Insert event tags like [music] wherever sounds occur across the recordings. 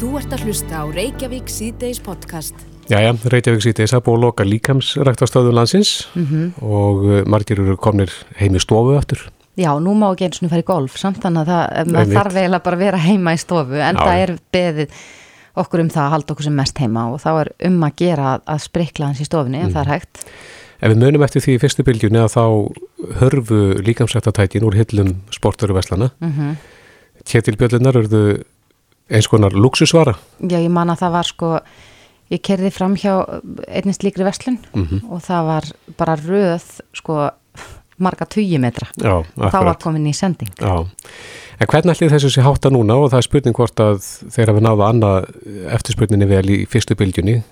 Þú ert að hlusta á Reykjavík síðdeis podcast. Jæja, Reykjavík síðdeis að búið að loka líkamsræktastöðu landsins og uh, margir eru komnir heim í stofu eftir. Já, nú má ekki eins og fara í golf samt þannig að það, Einmitt. þarf eiginlega bara að vera heima í stofu en Já. það er beðið okkur um það að halda okkur sem mest heima og þá er um að gera að, sprikla hans í stofunni ef það er hægt. Ef við munum eftir því í fyrstu bylgjunni að þá hörfu líkamsræktatækin úr hillum sportur og veslana. Mm Ketilbjöllunar eruðu eins konar luxusvara. Já, ég man að það var sko, ég kerði fram hjá einnig slíkri verslun Mhm. og það var bara röð sko marga tugi metra. Já, Þá var komin í sending. Já, en hvernig ætlið þessu sé hátta núna og það er spurning hvort að þeir hafa náða annað eftirspurninni vel í fyrstu bylgjunni.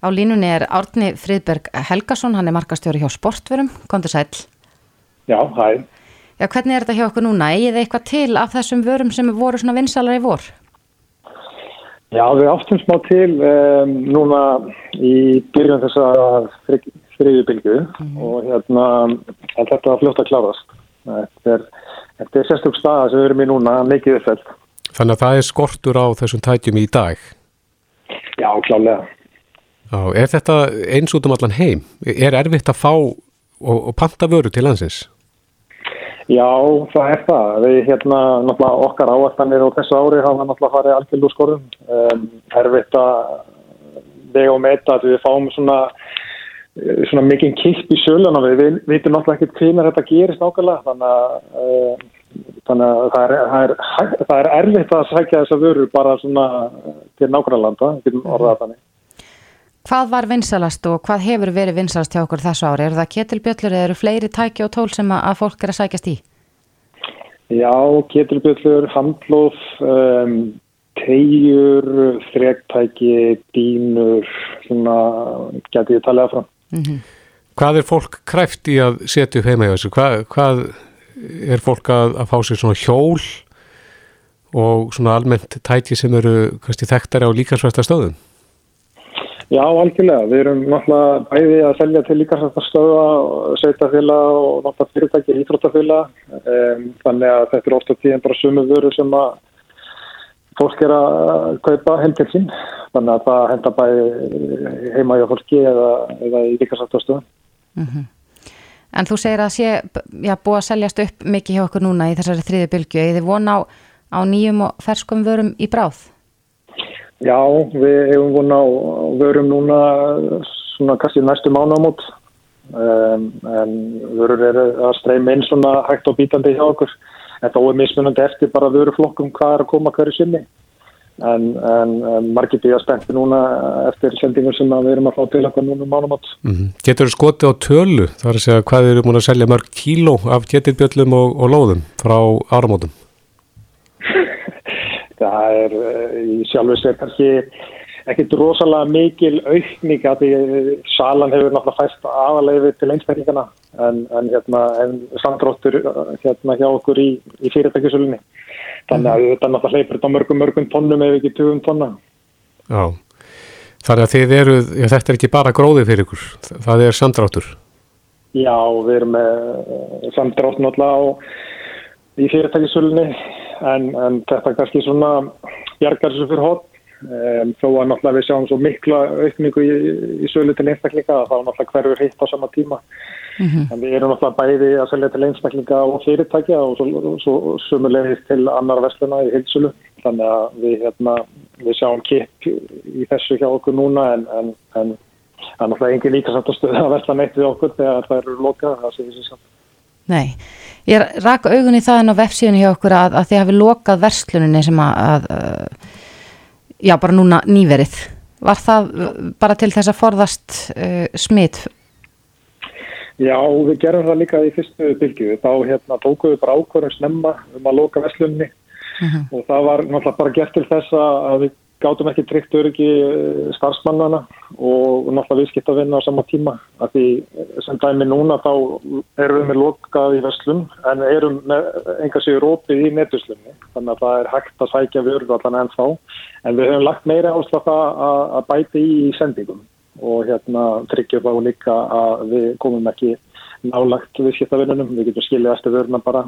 Á línunni er Árni Friðberg Helgason, hann er markastjóri hjá Sportverum, kontur sæll. Já, hæ. Já, hvernig er þetta hjá okkur núna? Egið þið eitthvað til af þessum vörum sem voru svona vinsalar í vor? Já, við áttum smá til um, núna í byrjun þess að þriðju bylgu og hérna, en þetta var fljótt að klárast. Þetta er, er sérstök staða sem við erum í núna, mikið uppfælt. Þannig að það er skortur á þessum tækjum í dag. Já, klálega. Já, er þetta eins út um allan heim? Er erfitt að fá og, og panta vöru til landsins? Já, það er það. Við hérna, náttúrulega okkar áættanir á þessu ári hafa náttúrulega farið algjörlu skorðum. Um, erfitt að vega og meta að við fáum svona, eh, svona mikið kipp í söluna. Við vi- vitum náttúrulega ekki hvernig þetta gerist nákvæmlega. Þannig að, uh, þannig að það, er, það, er, það er erfitt að sækja þessa vöru bara svona til nákvæmlega landa. Við getum orðað þannig. Hvað var vinsalast og hvað hefur verið vinsalast hjá okkur þessu ári? Er það ketilbjöllur eða eru fleiri tæki og tól sem að, að fólk er að sækjast í? Já, ketilbjöllur, handlóf, um, tegjur, þrektæki, dýnur, svona geti ég talið fram. Hvað er fólk kræft í að setja upp heima í þessu? Hvað, hvað er fólk að, að fá sér svona hjól og svona almennt tæki sem eru kannski þekktari á líkansvæsta stöðum? Já, algjörlega. Við erum náttúrulega bæði að selja til líkansættastöða, sveitafélag og náttúrulega fyrirtæki, íþróttafélag. Um, þannig að þetta er ofta tíðan bara sumu vöru sem að fólk er að kaupa til sín. Þannig að það henda bæði heima hjá fólki eða, eða í líkansættastöða. En þú segir að sé já, búið að seljast upp mikið hjá okkur núna í þessari þriði bylgju. Eða þið vona á, á nýjum og ferskum vörum í bráð? Já, við hefum vona á vörum núna svona kannski næstu mánamót um, en vörur eru að streyma inn svona hægt og bítandi hjá okkur en þó er mismunandi eftir bara vöruflokkum hvað er að koma hverju sinni en, en, en margir býða spennti núna eftir sendingum sem við erum að fá til okkur núna um mánamót. Mm Getur þú skotið á tölu? Það er að segja hvað eru múin að selja mörg kíló af ketilbjöllum og, og lóðum frá áramótum? Það er eh, í sjálfu sér kannski ekkit rosalega mikil aukning að því eh, salan hefur náttúrulega fæst aðaleifi til einstaklingarna en, en, hérna, en samdróttur eh, hérna hjá okkur í, í fyrirtækisölunni. Þannig að þetta náttúrulega hleypur þetta mörgum mörgum tonnum ef ekki 20 tonna. Já. Þannig að þið eru, já, þetta er ekki bara gróði fyrir ykkur, það er samdráttur. Já, við erum með samdrátt náttúrulega á, í fyrirtækisölunni en, en þetta kannski svona bjargar þessu fyrir hótt. Um, þó að náttúrulega við sjáum svo mikla aukningu í, í sölu til einstaklinga að þá náttúrulega hverfur hitt á sama tíma. En við erum náttúrulega bæði að selja til einstaklinga og fyrirtækja og svo, svo sumulegist til annar versluna í heilsulu. Þannig að við, hérna, við sjáum kipp í þessu hjá okkur núna en, en, en það er náttúrulega engin líka samt að stöða að versla neitt við okkur þegar það eru lokað. Það sé þessi samt. Nei. Ég rak augun í það en á vefsíðunni hjá okkur að, að þið hafi lokað versluninni sem að, að uh, já, bara núna nýverið. Var það uh, bara til þess að forðast uh, smitt? Já, við gerum það líka í fyrstu bylgju. Þá hérna, tókuðu bara ákvörðum snemma um að loka verslunni og það var náttúrulega bara gert til þess að við gátum ekki tryggt öryggi eh, starfsmannana og náttúrulega viðskiptavinna á sama tíma. Af því sem dæmi núna þá erum við með lokað í verslun en erum enga sigur opið í netverslunni. Þannig að það er hægt að sækja vörðu allan ennþá. En við höfum lagt meira áslag að, að bæti í sendingum og hérna tryggjum þá líka að við komum ekki nálagt viðskiptavinnunum. Við getum skiljað eftir vöruna bara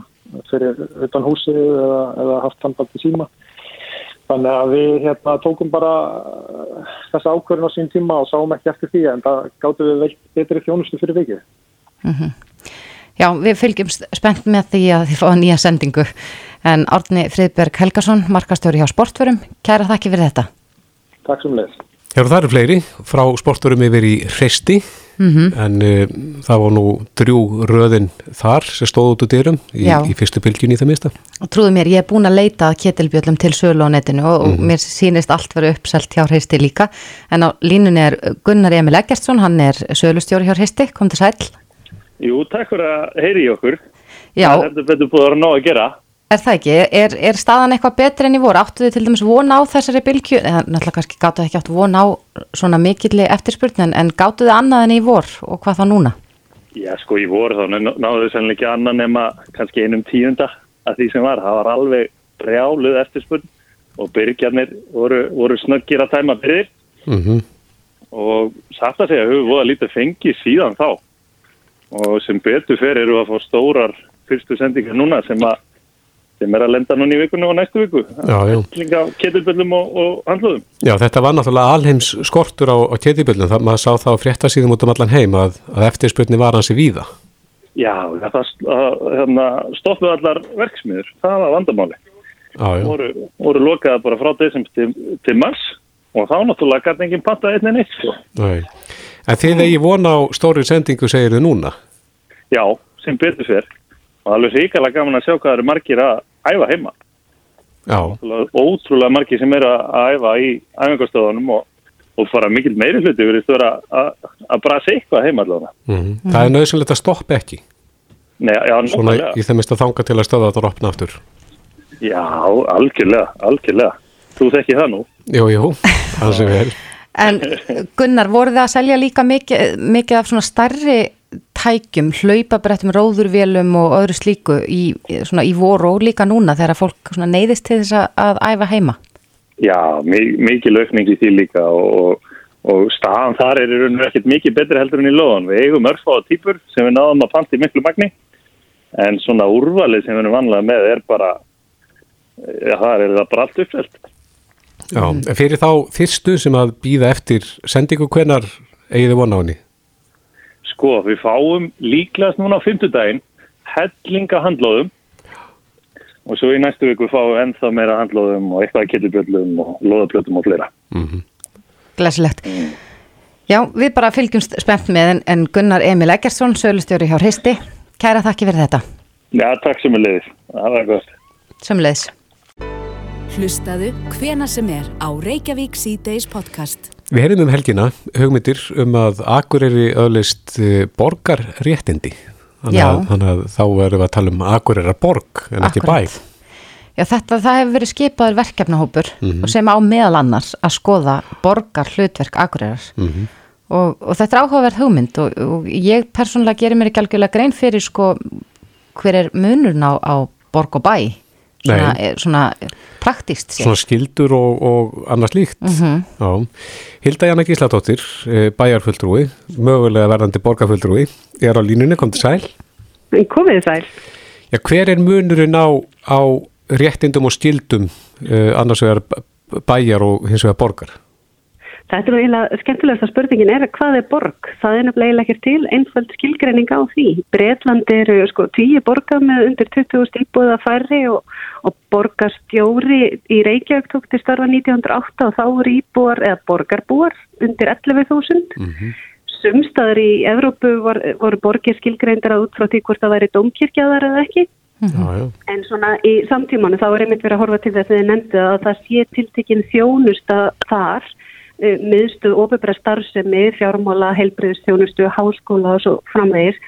fyrir utan húsi eða, eða haft samband í síma. Þannig að við hérna, tókum bara uh, þessa ákvörðin á sín tíma og sáum ekki eftir því en það gáttu við veitt betri þjónustu fyrir vikið. Mm -hmm. Já, við fylgjum spennt með því að þið fáið nýja sendingu en Árni Friðberg Helgason, markastjóri hjá Sportförum, kæra þakki fyrir þetta. Takk sem leið. Hér og það eru fleiri frá Sportförum yfir í Hresti mm -hmm. en uh, það var nú drjú röðin þar sem stóð út úr dyrum í, í fyrstu bylgjunni í það mista. Og trúðu mér, ég er búin að leita ketilbjöllum til sölu á netinu og, mm -hmm. og mér sínist allt verið uppselt hjá Hresti líka en á línunni er Gunnar Emil Eggertsson, hann er sölustjóri hjá Hresti, kom til sæl. Jú, takk fyrir að heyri í okkur. Já. Það er betur búið að vera nóg að gera. Er það ekki? Er, er staðan eitthvað betri enn í voru? Áttu þið til dæmis vona á þessari bylgju? Eða náttúrulega kannski gáttu þið ekki átt vona á svona mikilli eftirspurnin en gáttu þið annað enn í vor og hvað þá núna? Já, sko í voru þá náðu þið sannlega ekki annað nema kannski einum tíunda af því sem var. Það var alveg brjáluð eftirspurn og byrgjarnir voru, voru snöggir að tæma byrðir mm -hmm. og satt að segja, við vorum lítið fengið síðan þá og sem betur fyrir eru að fá stórar fyrstu sendingar núna sem að sem er að lenda núna í vikunni og næstu viku. Ketilböllum og, og handluðum Já, þetta var náttúrulega alheims skortur á, á ketilböllum, það maður sá það á fréttasíðum út um allan heim að, að eftirspurni var hansi víða. Já, það hérna, stoppuð allar verksmiður, það var vandamáli. Já, voru, voru lokaða bara frá þessum til, til mars og þá náttúrulega gæti enginn patta einnig neitt sko. Nei. En þið eigi vona á stóri sendingu segir þið núna? Já, sem betur fyrr og alveg ríkala gaman að sjá hvað eru margir að æfa heima. Já. Ótrúlega margir sem eru að æfa í æfingarstöðunum og, og fara mikil meiri hluti verið að, að, að brasa eitthvað heima allavega. Mm -hmm. mm. Það er nöðsynlegt að stoppa ekki? Nei, já, Svona í þeim mist að þanga til að stöða þetta opna aftur? Já, algjörlega, algjörlega. Þú þekki það nú? Jú, jú, það sem vel. En Gunnar, voru það að selja líka mikið, mikið af svona starri tækjum, hlaupabrettum, róðurvélum og öðru slíku í, svona, í voru og líka núna þegar fólk neyðist til þess að æfa heima? Já, mikið laukning í því líka og, og staðan þar er ekkert mikið betri heldur enn í loðan. Við eigum örfáða týpur sem við náðum að panta í miklu magni en svona úrvalið sem við erum vanlega með er bara, ja, það er það bara allt uppselt. Já, en fyrir þá fyrstu sem að býða eftir sendingu hvenar eigið þið vona á henni? Sko, við fáum líklegast núna á fymtudaginn hellinga handlóðum og svo í næstu viku fáum við ennþá meira handlóðum og eitthvað kettilbjöllum og loðapljötum og fleira. Mm -hmm. Glesilegt. Mm. Já, við bara fylgjumst spennt með en Gunnar Emil Eggersson, sölustjóri hjá Hristi. Kæra þakki fyrir þetta. Já, takk sem er leiðis. Það var gott. Sem leiðis. Hlustaðu hvena sem er á Reykjavík C-Days podcast. Við heyrðum um helgina hugmyndir um að Akureyri öðlist borgarréttindi. Þannig að, þannig að þá verðum við að tala um Akureyra borg en ekki bæð. Já þetta, það hefur verið skipaður verkefnahópur mm -hmm. sem á meðal annars að skoða borgar hlutverk Akureyrar mm -hmm. og, og þetta er áhugaverð hugmynd og, og ég persónulega gerir mér ekki algjörlega grein fyrir sko hver er munurna á, á borg og bæ svona, svona praktíst sér. Svona skildur og, og annars líkt. Mm -hmm. Hilda Janna Gísladóttir, bæjarfulltrúi, mögulega verðandi borgarfulltrúi, er á línunni, kom til sæl. Komið sæl. Já, hver er munurinn á, á réttindum og skildum uh, annars vegar bæjar og hins vegar borgar? Þetta er eiginlega skemmtilegast að spurningin er hvað er borg? Það er nefnilega ekki til einföld skilgreining á því. Breitland eru sko tíu borgar með undir 20 íbúða færri og, og borgarstjóri í Reykjavík tók til starfa 1908 og þá voru íbúar eða borgarbúar undir 11.000. Mm -hmm. Sumstaður í Evrópu vor, voru borgir skilgreindar að út frá því hvort það væri domkirkjaðar eða ekki. Mm -hmm. En svona í samtímanu þá er einmitt verið að horfa til þess að þið nefndu að það sé tiltekinn þjónusta þar miðstuð ofibra starfsemi, fjármála, heilbriðstjónustu, háskóla og svo framvegis.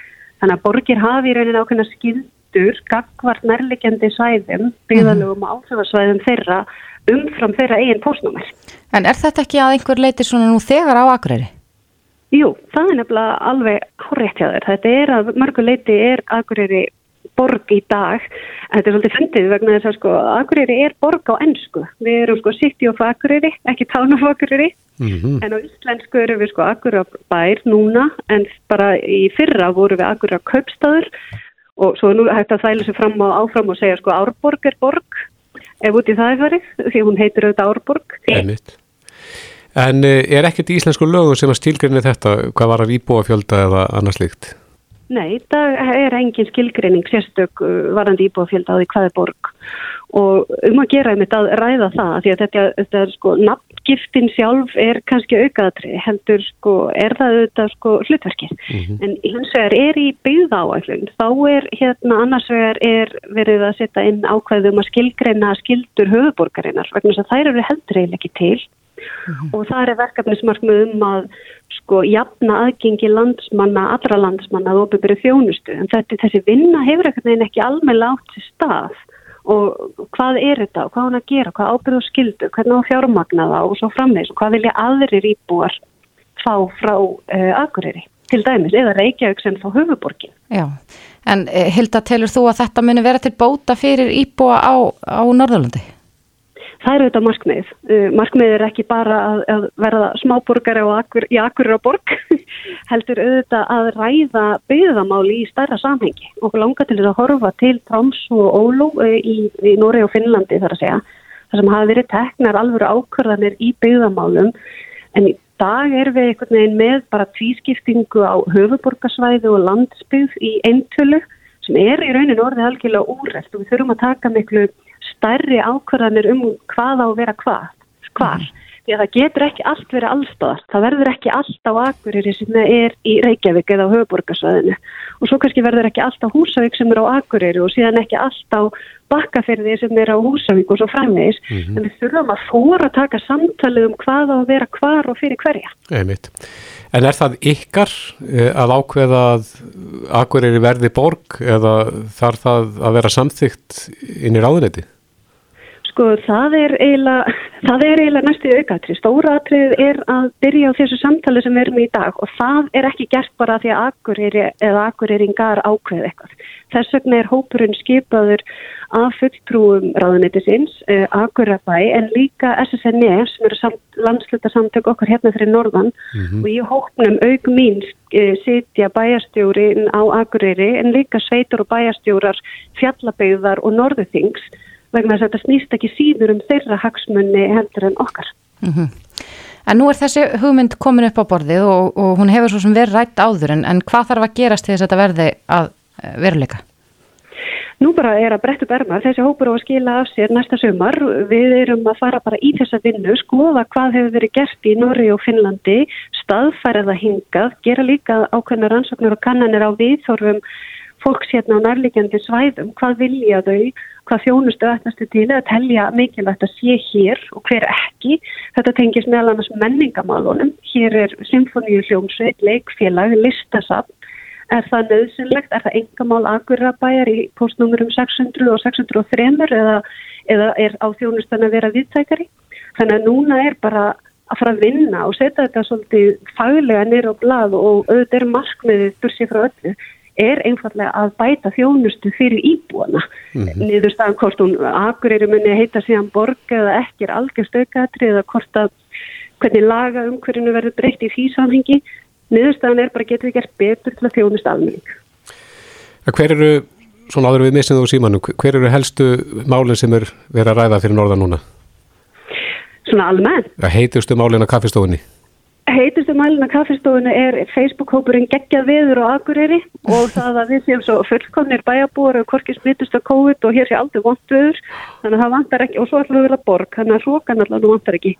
Þannig að borgir hafi í raunin ákveðna skildur, gagvart nærlegjandi svæðum, byggðalögum og áhrifarsvæðum þeirra umfram þeirra eigin postnúmer. En er þetta ekki að einhver leiti svona nú þegar á Akureyri? Jú, það er nefnilega alveg horrið hjá þér. Þetta er að mörgu leiti er Akureyri borg í dag, en þetta er svolítið fundið vegna þess að sko, Akureyri er borg á ennsku, við erum sko City of Akureyri, ekki Town of Akureyri mm -hmm. en á íslensku erum við sko Akurabær núna, en bara í fyrra voru við Akurakaupstaður og svo nú hægt að þæla sér fram og áfram og segja sko Árborg er borg ef út í það er farið, því hún heitir auðvitað Árborg. Einmitt. En eh, er ekkert íslensku lögum sem að stílgrinni þetta, hvað var að íbúafjölda eða annars líkt? Nei, það er engin skilgreining sérstök uh, varandi íbúafjölda á því hvað er borg. Og um að gera einmitt að ræða það því að þetta, þetta er sko nafngiftin sjálf er kannski aukaðatri heldur sko er það auðvitað sko hlutverkið. Mm -hmm. en hins vegar er í byggða áæklun þá er hérna annars vegar er verið að setja inn ákvæðum að skilgreina skildur höfuborgarinnar vegna þess að þær eru heldur eiginlega ekki til mm -hmm. og það er verkefnismarkmið um að sko jafna aðgengi landsmanna, allra landsmanna að opið þjónustu en þetta, þessi vinna hefur ekkert ekki alveg látt sér stað og hvað er þetta og hvað hann að gera, hvað ábyrðu og skildu, hvernig á fjármagna það og svo framvegs og hvað vilja aðrir íbúar fá frá uh, Akureyri til dæmis eða Reykjavík sem þá höfuborgin. Já, en eh, Hilda, telur þú að þetta muni vera til bóta fyrir íbúa á, á Norðalandi? Það eru þetta markmið. Uh, markmið er ekki bara að, að verða smáborgari akur, í akkurir á borg, [laughs] heldur auðvitað að ræða byggðamáli í stærra samhengi og langa til að horfa til Troms og Ólu uh, í, í Nóri og Finnlandi þar að segja. Það sem hafa verið teknar alveg ákvörðanir í byggðamálum en í dag er við einhvern veginn með bara tvískiptingu á höfuborgarsvæði og landsbyggð í eintölu sem er í raunin orðið algjörlega úrreft og við þurfum að taka miklu stærri ákvarðanir um hvað á að vera hvað, hvar. Mm. Því að það getur ekki allt verið allstáðar. Það verður ekki allt á Akureyri sem er í Reykjavík eða á höfuborgarsvæðinu. Og svo kannski verður ekki allt á Húsavík sem er á Akureyri og síðan ekki allt á Bakkaferði sem er á Húsavík og svo framvegis. Mm -hmm. En við þurfum að fóra að taka samtalið um hvað á að vera hvar og fyrir hverja. Einmitt. En er það ykkar eh, að ákveða að Akureyri verði borg eða þarf það að vera samþygt inn í ráðunetti? Sko það er eiginlega, það er eiginlega næstu aukatrið. Stóra atrið er að byrja á þessu samtali sem við erum í dag og það er ekki gert bara því að akureyri eða akureyringar ákveð eitthvað. Þess vegna er hópurinn skipaður af fulltrúum ráðuneytisins, uh, akurabæ en líka SSNE sem eru landsluta samtök okkar hérna fyrir norðan mm -hmm. og í hópnum auk mín uh, sitja bæjastjórin á akureyri en líka sveitur og bæjastjórar fjallabeyðar og norðuþings vegna þess að þetta snýst ekki síður um þeirra hagsmunni heldur en okkar. Mm -hmm. En nú er þessi hugmynd komin upp á borðið og, og hún hefur svo sem verið rætt áður en, en hvað þarf að gerast til þess að þetta verði að eh, veruleika? Nú bara er að brett upp ermar, þessi hópur á að skila af sér næsta sömar. Við erum að fara bara í þessa vinnu, skoða hvað hefur verið gert í Norri og Finnlandi, staðfæraða hingað, gera líka ákveðna rannsóknir og kannanir á viðþorfum fólks hérna á nærlegjandi svæðum, hvað vilja þau hvað þjónustu ætlastu til að telja mikilvægt að sé hér og hver ekki. Þetta tengis meðal annars menningamálunum. Hér er symfoníu hljómsveit, leikfélag, listasafn. Er það nöðsynlegt? Er það engamál agurabæjar í postnúmurum 600 og 603 eða, eða er á þjónustan að vera viðtækari? Þannig að núna er bara að fara að vinna og setja þetta svolítið faglega nýra á blad og auðvitað er markmiðið bursið frá öllu er einfallega að bæta þjónustu fyrir íbúana. Mm -hmm. Niðurstaðan hvort hún akureyri muni heita síðan borg eða ekki er algjörst aukaðri eða hvort að hvernig laga um hverjunu verður breytt í því samhengi. Niðurstaðan er bara getur við gert betur til að þjónusta almenning. Hver eru, svona áður við misnið og símanu, hver eru helstu málinn sem er verið að ræða fyrir norðan núna? Svona almennt? Heitustu málinn á kaffestofunni? Heitustu mælina kaffestofuna er Facebook-hópurinn geggjað viður og akureyri og það að við séum svo fullkomnir bæjabúar og korkið smittust á COVID og hér sé aldrei vont viður þannig að það vantar ekki og svo ætlum við að vilja borg þannig að hrókan allavega vantar ekki.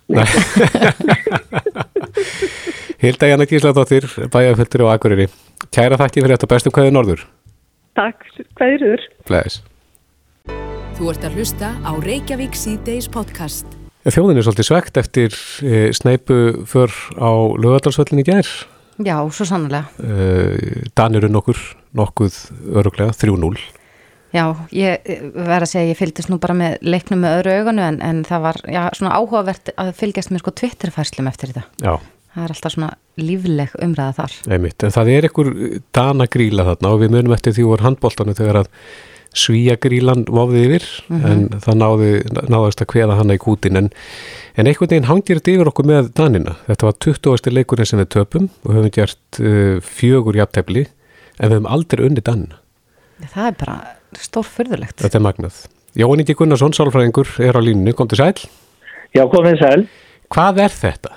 [laughs] Hilda Janna Gísladóttir bæjaföldur og akureyri. Kæra þakki fyrir þetta bestu hvaðið norður. Takk, hvaðið Fleis Þú ert að hlusta á Reykjavík C-Days podcast Þjóðin er svolítið svegt eftir e, sneipu fyrr á lögadalsvöllin í gær. Já, svo sannlega. E, Danir er nokkur, nokkuð öruglega, 3-0. Já, ég verð að segja, ég fylgist nú bara með leiknum með öðru auganu en, en það var já, svona áhugavert að fylgjast með sko Twitter-færslum eftir þetta. Já. Það er alltaf svona lífleg umræða þar. Einmitt, en það er einhver danagríla þarna og við munum eftir því voru handbóltanu þegar að svíagrílan vofði yfir mm -hmm. en það náði, náðast að kveða hana í kútin en, en einhvern veginn hangir þetta yfir okkur með danina. Þetta var 20. leikurinn sem við töpum og höfum gert uh, fjögur jafntefni en við höfum aldrei unni danina. Það er bara stórfyrðulegt. Þetta er magnað. Jóníti Gunnarsson, sálfræðingur, er á línunni, kom til sæl. Já, komið sæl. Hvað er þetta?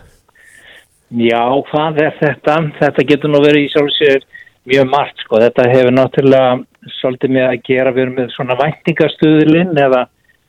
Já, hvað er þetta? Þetta getur nú verið í sjálfsögur mjög margt, sko. Þetta hefur náttúrulega svolítið með að gera við með svona væntingastuðlinn eða,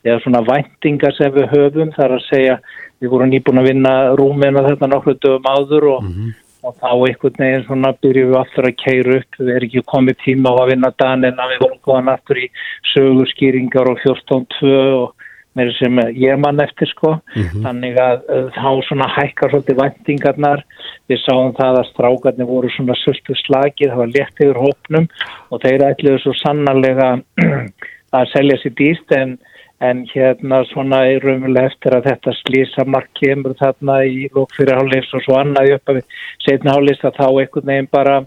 eða svona væntingar sem við höfum. Það er að segja, við vorum nýbúin að vinna rúmina þetta nokkru dögum áður og, mm -hmm. og þá einhvern veginn svona byrjum við aftur að keira upp. Við erum ekki komið tíma á að vinna danina, við vorum góðan aftur í sögurskýringar og 14.2 og með sem ég mann eftir sko mm -hmm. þannig að uh, þá svona hækkar svolítið vendingarnar við sáum það að strákarnir voru svona söldu slagið, það var létt yfir hópnum og þeir ætluðu svo sannarlega [clears throat] að selja sér dýst en, en hérna svona er raunverulega eftir að þetta slísamark kemur þarna í lókfyrirháleist og svo annað upp að setna háleist að þá einhvern veginn bara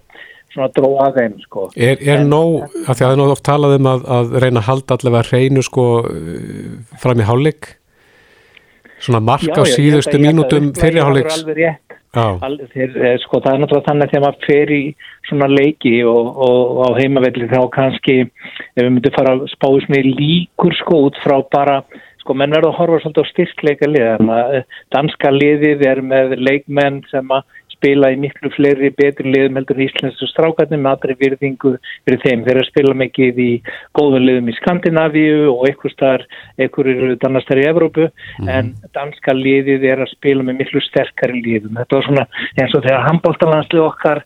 svona dróða þeim sko. Er, er en, nóg, af því að það er nóg oft talað um að, að reyna að halda allavega hreinu sko fram í hálfleik? Svona marka á síðustu mínutum fyrirhálfleiks sko það er náttúrulega þannig þegar maður fer í svona leiki og, og á heimavelli þá kannski ef við myndum fara að svona í líkur sko út frá bara sko menn verður að horfa svolítið á styrkleika lið danska liðið er með leikmenn sem að spila í miklu fleiri betri liðum heldur í Íslands og strákarnir með aðri virðingu fyrir þeim. Þeir eru að spila mikið í góðum liðum í Skandinavíu og einhver starf, einhver eru annars þar í Evrópu mm. en danska liðið er að spila með miklu sterkari liðum. Þetta var svona eins og þegar handbóltalandslið okkar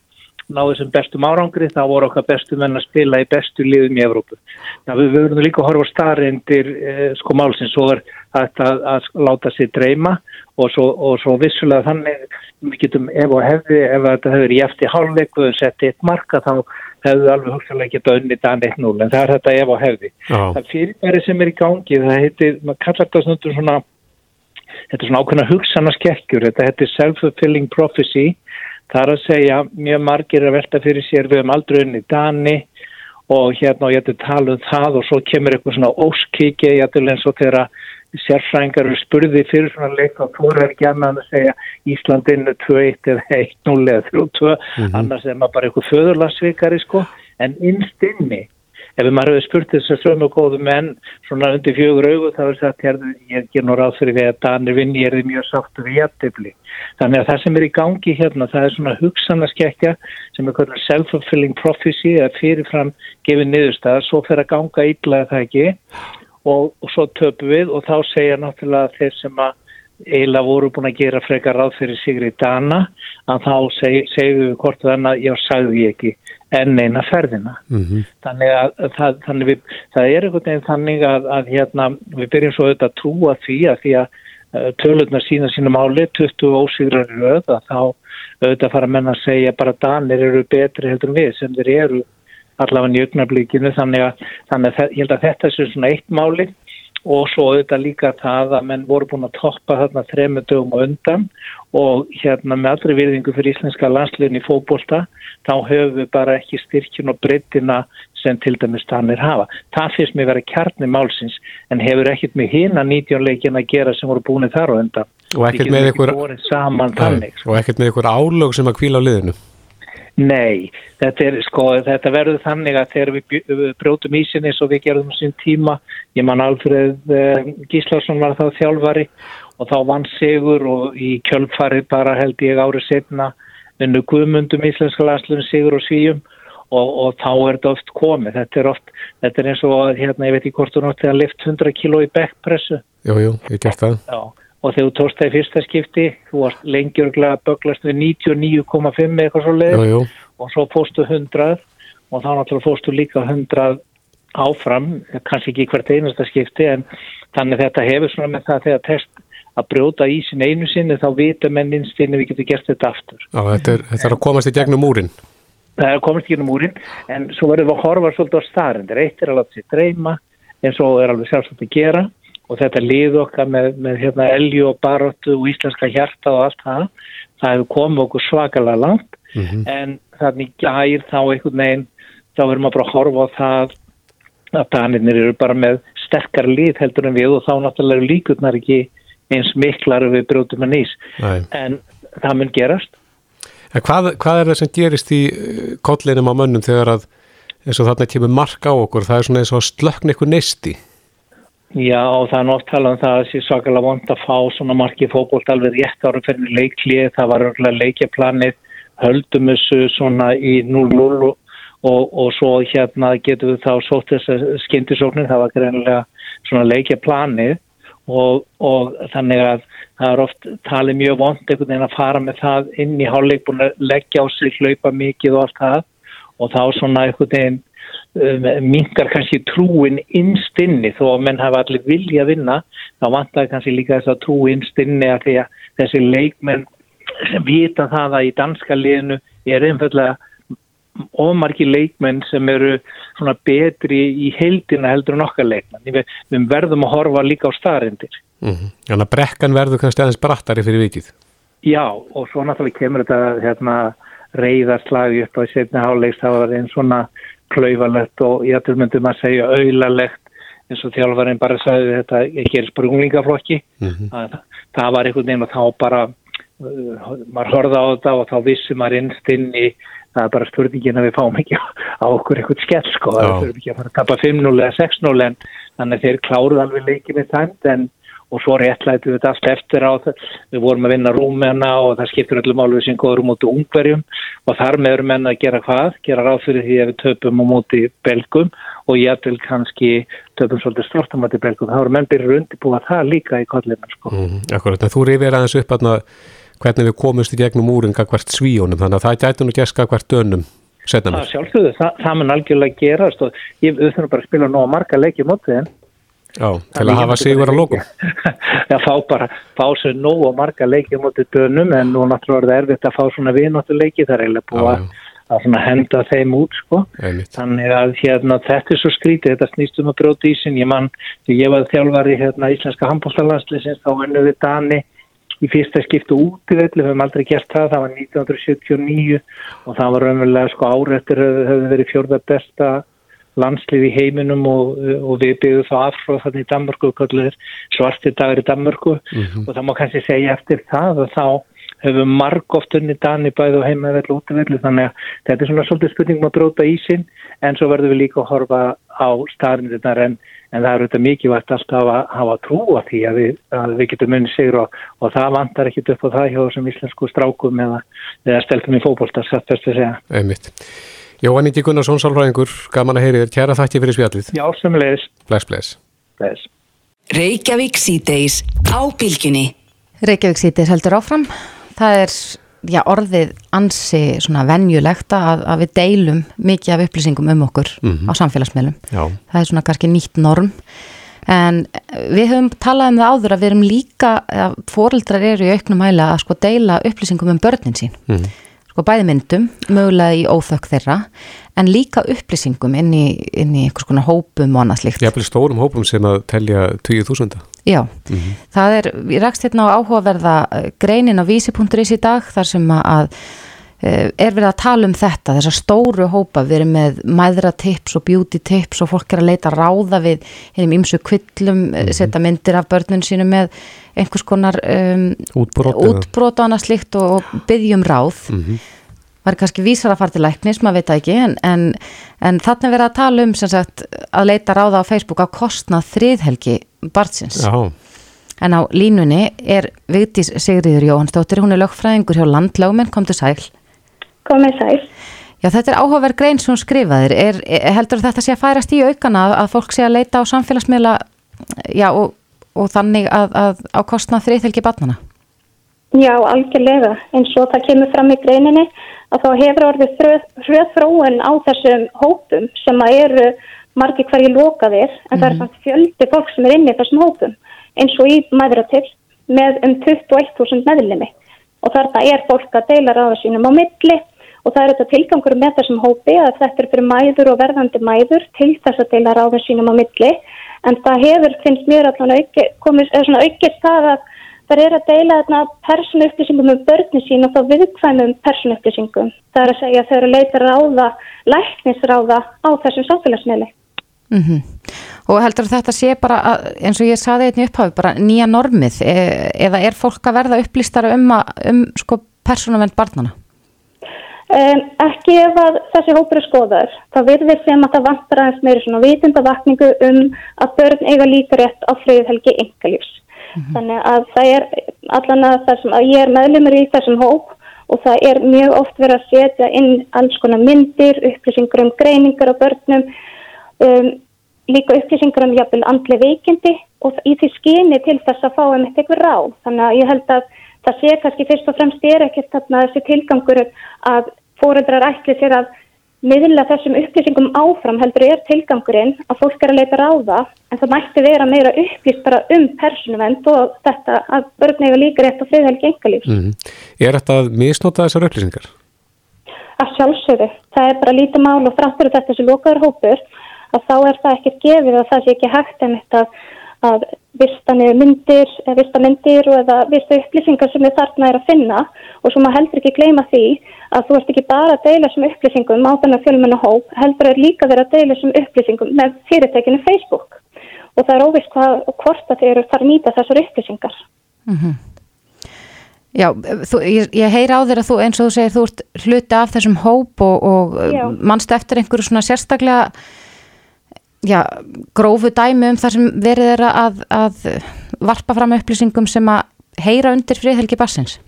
náðu sem bestum árangri, þá voru okkar bestum menn að spila í bestu liðum í Evrópu. Það við verðum líka að horfa starrendir eh, sko málsins og er að, að, að láta sér dreyma og svo, og svo vissulega þannig við getum ef og hefði, ef þetta hefur í eftir hálfleiku og setti eitt marka þá hefðu alveg hugsalega getað unni dan 1-0 en það er þetta ef og hefði. Já. Það fyrirbæri sem er í gangi, það heitir, maður kallar þetta svona, þetta er svona ákveðna hugsanaskekkjur, þetta heitir self-fulfilling prophecy Það er að segja, mjög margir að velta fyrir sér við um aldrei unni Dani og hérna og ég ætti tala um það og svo kemur eitthvað svona óskíkja, ég ætti eins og þegar sérfrængar eru spurði fyrir svona leik og þú er ekki annað að segja Íslandinu 2-1 eða 1-0 eða 3-2, mm -hmm. annars er maður bara eitthvað föðurlagsvikari sko, en innstinni ef maður hefur spurt þess að sömu góðu menn svona undir fjögur augu þá er það að ég ger nú ráð fyrir því að Danir vinn ég er því mjög sátt við jættibli þannig að það sem er í gangi hérna það er svona hugsanaskekkja sem er hvernig self-fulfilling prophecy eða fyrirfram gefið niðurstað svo fer að ganga ítlaði það ekki? Og, og svo töpu við og þá segja náttúrulega þeir sem að eiginlega voru búin að gera frekar ráð fyrir Sigri Dana að þá seg, segjum við hvort þannig að já, sagðu ég ekki enn eina ferðina. Mm -hmm. Þannig að það, þannig við, það er einhvern veginn þannig að, að hérna, við byrjum svo auðvitað að trúa því að því að uh, tölurnar sína sínum áli, 20 ósýrar röð að þá auðvitað fara menna að segja bara Danir eru betri heldur en við sem þeir eru allavega í augnablíkinu þannig að, þannig að ég held að þetta er svona eitt máli og svo auðvitað líka það að menn voru búin að toppa þarna þremu dögum og undan og hérna með allri virðingu fyrir íslenska landsliðin í fókbólta þá höfum við bara ekki styrkjun og breytina sem til dæmis stannir hafa. Það finnst mér verið kjarni málsins en hefur ekkit með hina 19 leikin að gera sem voru búin þar og undan. Og ekkert með ykkur, ykkur álög sem að kvíla á liðinu? Nei, þetta, er, sko, þetta verður þannig að þegar við brjótum ísinni svo við gerðum sín tíma, ég man Alfred uh, Gíslason var þá þjálfari og þá vann Sigur og í kjölfari bara held ég árið setna vinnu guðmundum íslenska landslunum Sigur og Svíum og, og þá er þetta oft komið, þetta er oft, þetta er eins og hérna ég veit ekki hvort þú náttúrulega að lift 100 kilo í backpressu. Jú, jú, ég gert það. Já og þegar þú tóst það í fyrsta skipti þú varst lengjörglega böglast við 99,5 eitthvað svo leið og svo fóstu 100 og þá náttúrulega fóstu líka 100 áfram, kannski ekki hvert einasta skipti en þannig þetta hefur svona með það þegar test að brjóta í sin einu sinni þá vita menninstinni við getum gert þetta aftur. Já, þetta er, þetta er að komast í gegnum múrin. Það er að komast í gegnum múrin en svo verður við að horfa svolítið á staðrindir. Eitt er að láta sér dreyma eins og er alveg sjálfsagt að gera og þetta lið okkar með, með hérna, elju og baróttu og íslenska hjarta og allt það, það hefur komið okkur svakalega langt. Mm -hmm. en þannig gæir þá einhvern veginn þá verður maður bara að horfa á það að danirnir eru bara með sterkar lið heldur en við og þá náttúrulega eru líkurnar ekki eins miklar við brjóðum að nýs. En það mun gerast. En hvað, hvað er það sem gerist í eh, kollinum á mönnum þegar að eins og þarna kemur mark á okkur, það er svona eins og slökn eitthvað neisti Já, það er nátt talað um það að það sé svakalega vond að fá svona markið fókbólt alveg rétt ára fyrir leiklið, það var örgulega leikjaplanið, höldum þessu svona í 0-0 og, og svo hérna getum við þá sótt þess að skindisóknir, það var greinlega svona leikjaplanið og, og þannig að það er oft talið mjög vond einhvern veginn að fara með það inn í hálfleik, búin að leggja á sig, hlaupa mikið og allt það. Og þá svona einhvern veginn um, mingar kannski trúin innstinni þó að menn hafa allir vilja að vinna þá vantar kannski líka þess að trú innstinni að því að þessi leikmenn sem vita það að í danska liðinu er einfallega omarki leikmenn sem eru svona betri í heildina heldur en okkar leikmenn. Við, við verðum að horfa líka á staðrindir. Mm -hmm. Þannig að brekkan verður kannski aðeins brattari fyrir vikið. Já og svo náttúrulega kemur þetta hérna reyðarslagi upp á setna hálegs það var einn svona klauvalegt og ég ætlum myndum að segja auðlalegt eins og þjálfarinn bara sagði þetta ekki er sprunglingaflokki. Mm -hmm. það, það var einhvern veginn og þá bara uh, maður horða á þetta og þá vissi maður innst inn í það er bara spurningin að við fáum ekki á okkur eitthvað skell sko, það er ekki að fara að tapa 5-0 eða 6-0 en þannig þeir kláruð alveg leikið með þæmt en og svo réttlættu við þetta allt eftir á það við vorum að vinna rúmena og það skiptur öllum álfið sem góður móti ungverjum. Og þar með eru menna að gera hvað? Gera ráð fyrir því að við töpum á móti belgum og ég vil kannski töpum svolítið móti belgum. Þá eru menn byrjur undirbúa það líka í kollinu sko. mm, Akkurat, en þú rifir aðeins upp aðna hvernig við komumst í gegnum úringa hvert svíjónum, þannig að það gætu nú geska hvert dönum Það sjálfsögðu, það, það mun algjörlega gerast og ég, við þurfum bara að spila að marga leiki mótið Já, til að hafa sigur að lókum. [laughs] Já, fá bara, fá sér nóg og marga leikið mútið dönum en nú náttúrulega er það erfitt að fá svona vinóttu leikið þar eiginlega búið að, að henda þeim út sko. Einmitt. Þannig að hérna, þetta er svo skrítið, þetta snýst um að bróta ísin. Ég mann, ég var þjálfari hérna íslenska handbólstalanslisins, þá vennu við Dani í fyrsta skiptu út í velli, við höfum aldrei gert það, það var 1979 og það var raunverulega sko árættir höfðu verið fjörða besta landslið í heiminum og, og við byggðum þá afhróð þannig í Danmarku svartir dagar í Danmarku mm -hmm. og það má kannski segja eftir það og þá hefur marg oft unni Dani bæði og heimaðvel og útvelli þannig að þetta er svona svolítið spurning um að bróta í sinn en svo verðum við líka að horfa á staðrindirnar en, en það er auðvitað mikilvægt alltaf að hafa trúa því að við, að við getum munni sigur og, og það vantar ekkit upp á það hjá þessum íslensku strákum eða, eða steltum í fókbólta, satt best að segja. Einmitt. Jóhann Ítti Gunnarsson, sálfræðingur, gaman að heyri þér, kæra þætti fyrir spjallið. Já, sem leðis. Bless, bless. Bless. Reykjavík síðdeis á bylginni. Reykjavík síðdeis heldur áfram. Það er já, orðið ansi svona venjulegt að, að við deilum mikið af upplýsingum um okkur mm -hmm. á samfélagsmiðlum. Já. Það er svona kannski nýtt norm. En við höfum talað um það áður að við erum líka, fórildrar eru í auknum hæla að sko deila upplýsingum um börnin sín. Mm -hmm sko bæði myndum, mögulega í óþökk þeirra, en líka upplýsingum inn í, inn í einhvers konar hópum og annað slikt. Jafnveg stórum hópum sem að telja 20.000. Já, mm -hmm. það er, ég rækst hérna á áhugaverða eh, greinin á vísi.is í dag þar sem að er verið að tala um þetta, þessar stóru hópa, við erum með mæðratips og beauty tips og fólk er að leita ráða við hennum ímsu kvillum, mm -hmm. setja myndir af börnun sínu með einhvers konar um, útbrót og annað slikt og, og byggjum ráð mm -hmm. var kannski vísar að fara til læknis, maður veit ekki en, en, en þannig verið að tala um sagt, að leita ráða á Facebook á kostnað þriðhelgi barnsins Já. en á línunni er Vigdís Sigriður Jóhannsdóttir hún er lögfræðingur hjá landlögumenn, kom til sæl komið sæl Já, þetta er áhugaverð grein sem hún skrifaðir er, heldur þetta sé að færast í aukana að fólk sé að leita á samfélagsmiðla já, og og þannig að, að á kostna þreyþelgi barnana? Já, algjörlega. En svo það kemur fram í greininni að þá hefur orðið hrjöðfróun á þessum hópum sem að eru margir hverju lokaðir en mm -hmm. það er mhm. samt fjöldi fólk sem er inn í þessum hópum eins og í maðuratill með um 21.000 meðlimi og þarna er fólk að deila ráða sínum á milli og það er þetta tilgangur með þessum hópi að þetta er fyrir mæður og verðandi mæður til þess að deila ráða sínum á milli en það hefur, finnst mér svona aukist það að það er að deila þarna persónu upplýsingum um börni sín og þá viðkvæmum persónu upplýsingum. Það er að segja að þau eru að leita ráða, læknisráða á þessum samfélagsmiðli. Mm -hmm. Og heldur þetta sé bara, að, eins og ég saði einnig upphafi, bara nýja normið e eða er fólk að verða upplýstara um, um sko, persónuvend barnana? Um, ekki ef að þessi hópur er skoðar. Það virðir sem að það vantar aðeins meiri svona vitundavakningu um að börn eiga líka rétt á friðhelgi yngalífs. Mm -hmm. Þannig að það er allan að það sem að ég er meðlumur í þessum hóp og það er mjög oft verið að setja inn alls konar myndir, upplýsingur um greiningar á börnum, um, líka upplýsingur um jafnvel andli veikindi og í því skyni til þess að fá um eitthvað ráð. Þannig að ég held að það sé kannski fyrst og fremst er ekkert þarna þessi tilgangur að fóreldrar ætli sér að miðla þessum upplýsingum áfram heldur er tilgangurinn að fólk er að leita ráða en það mætti vera meira upplýst bara um persónuvend og þetta að börn eiga líka rétt og friðhelgi engalífs. Mm -hmm. Er þetta að misnota þessar upplýsingar? Að sjálfsögðu. Það er bara lítið mál og fráttur þetta sem lokaður hópur að þá er það ekkert gefið og það sé ekki hægt en þetta að vista niður myndir, vista myndir og eða vista upplýsingar sem þarna er að finna og svo maður heldur ekki gleyma því að þú ert ekki bara að deila sem upplýsingum á þennan fjölmennu hóp, heldur er líka verið að deila sem upplýsingum með fyrirtekinu Facebook og það er óvist hvað og hvort að þeir eru þar að nýta þessar upplýsingar. Mm -hmm. Já, þú, ég, ég heyra á þér að þú eins og þú segir þú ert hluti af þessum hóp og, og mannstu eftir einhverju svona sérstaklega já, grófu dæmi um það sem verið er að, að varpa fram upplýsingum sem að heyra undir friðhelgi bassins?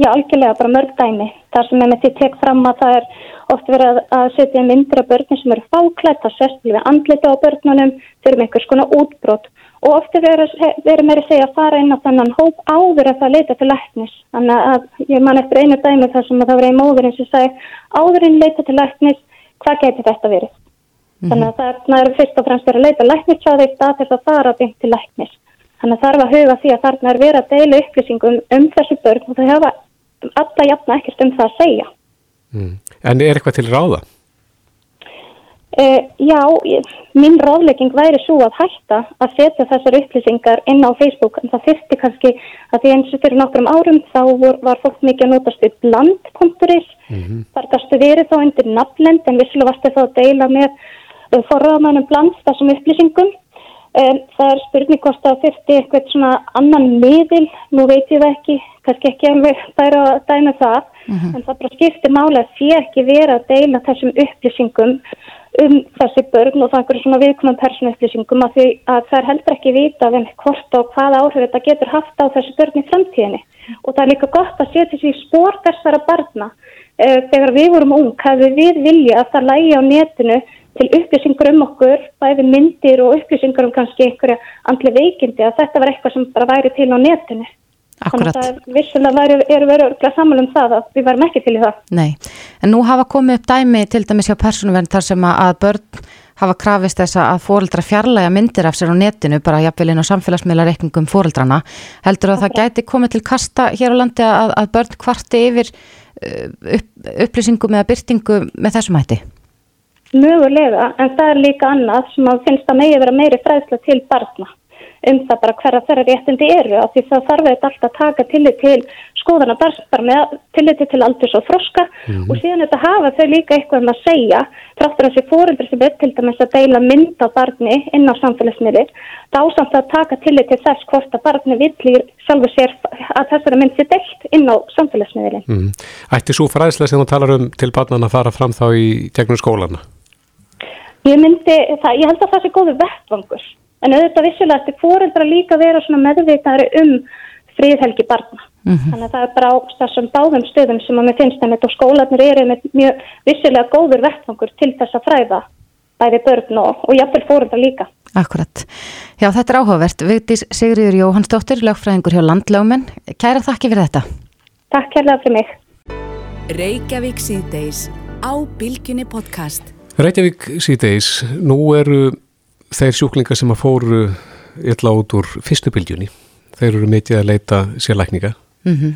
Já, algjörlega, bara mörg dæmi. Það sem ég með því tek fram að það er oft verið að setja myndir af börnum sem eru fáklætt, það sérst við andlita á börnunum, fyrir einhvers konar útbrott og ofta verið meira að segja að fara inn á þannan hóp áður að það leita til læknis. Þannig að ég man eftir einu dæmi þar sem að það einn móðurinn sem sagði áðurinn leita til læknis, hvað getur þetta verið? Þannig að það er fyrst og fremst verið að leita læknissáði í stað þess að fara beint til læknis. Þannig að er að huga því að þarna er verið að deila upplýsingum um þessu börn og það hefa alla jafna ekkert um það að segja. Mm. En er eitthvað til ráða? Uh, já, mín ráðlegging væri svo að hætta að setja þessar upplýsingar inn á Facebook en það fyrsti kannski að því eins og fyrir nokkrum árum þá vor, var fólk mikið að notast við bland.is mm -hmm. þar gastu verið þá undir nafnlend en visslega varstu þá að deila með forraðmannum bland þessum upplýsingum. Um, það er spurning hvort að þurfti eitthvað svona annan miðil, nú veit ég það ekki, kannski ekki alveg bæra að dæma það, uh mhm. -huh. en það bara skiptir máli að því ekki vera að deila þessum upplýsingum um þessi börn og það er svona viðkomum persónu upplýsingum að að það er heldur ekki vita um hvort og hvaða áhrif þetta getur haft á þessi börn í framtíðinni og það er líka gott að setja sér í spór þessara barna. Uh, þegar við vorum ung, hafði við vilja að það lægi á netinu til upplýsingur um okkur, bæði myndir og upplýsingur um kannski einhverja andli veikindi að þetta var eitthvað sem bara væri til á netinu. Akkurat. Þannig að vissulega eru verið örgla saman um það að við varum ekki til í það. Nei, en nú hafa komið upp dæmi til dæmis hjá persónuvernd þar sem að börn hafa krafist þess að fóreldra fjarlæga myndir af sér á netinu, bara jafnvelin og samfélagsmiðlareikningum fóreldranna. Heldur að það gæti komið til kasta hér á landi að, að börn kvarti yfir uh, upp, upplýsingum eða byrtingu með þessum hætti? Mögulega, en það er líka annað sem að finnst að megi vera meiri fræðsla til barna um það bara hverja þeirra réttindi eru af því það þarf þetta alltaf að taka tillit til skoðana bara með tillit til aldurs og þroska mm -hmm. og síðan þetta hafa þau líka eitthvað um að segja fráttur þessi fóreldri sem er til dæmis að deila mynd á barni inn á samfélagsmiðlir þá samt að taka tillit til þess hvort að barni villir sjálfur sér að þessara mynd sé deilt inn á samfélagsmiðli mm -hmm. Ætti svo fræðsla sem þú talar um til barnan að fara fram þá í tegnum skólana? Ég myndi, það, ég held að það sé góðu vettvangur, en auðvitað vissulega þetta fóreldra líka vera svona meðveitari um fríðhelgi barna. Mm -hmm. Þannig að það er bara á þessum báðum stöðum sem að mér finnst að þetta og skólanir eru með mjög vissulega góður vettvangur til þess að fræða bæði börn og, og jafnvel fóreldra líka. Akkurat. Já, þetta er áhugavert. Vigdís Sigriður Jóhannsdóttir, lögfræðingur hjá Landlögumenn. Kæra þakki fyrir þetta. Takk kærlega fyrir mig. Reykjavík síðdeis. Reykjavík nú eru þeir sjúklingar sem að fóru illa út úr fyrstu bylgjunni þeir eru mikið að leita sérlækninga mm -hmm.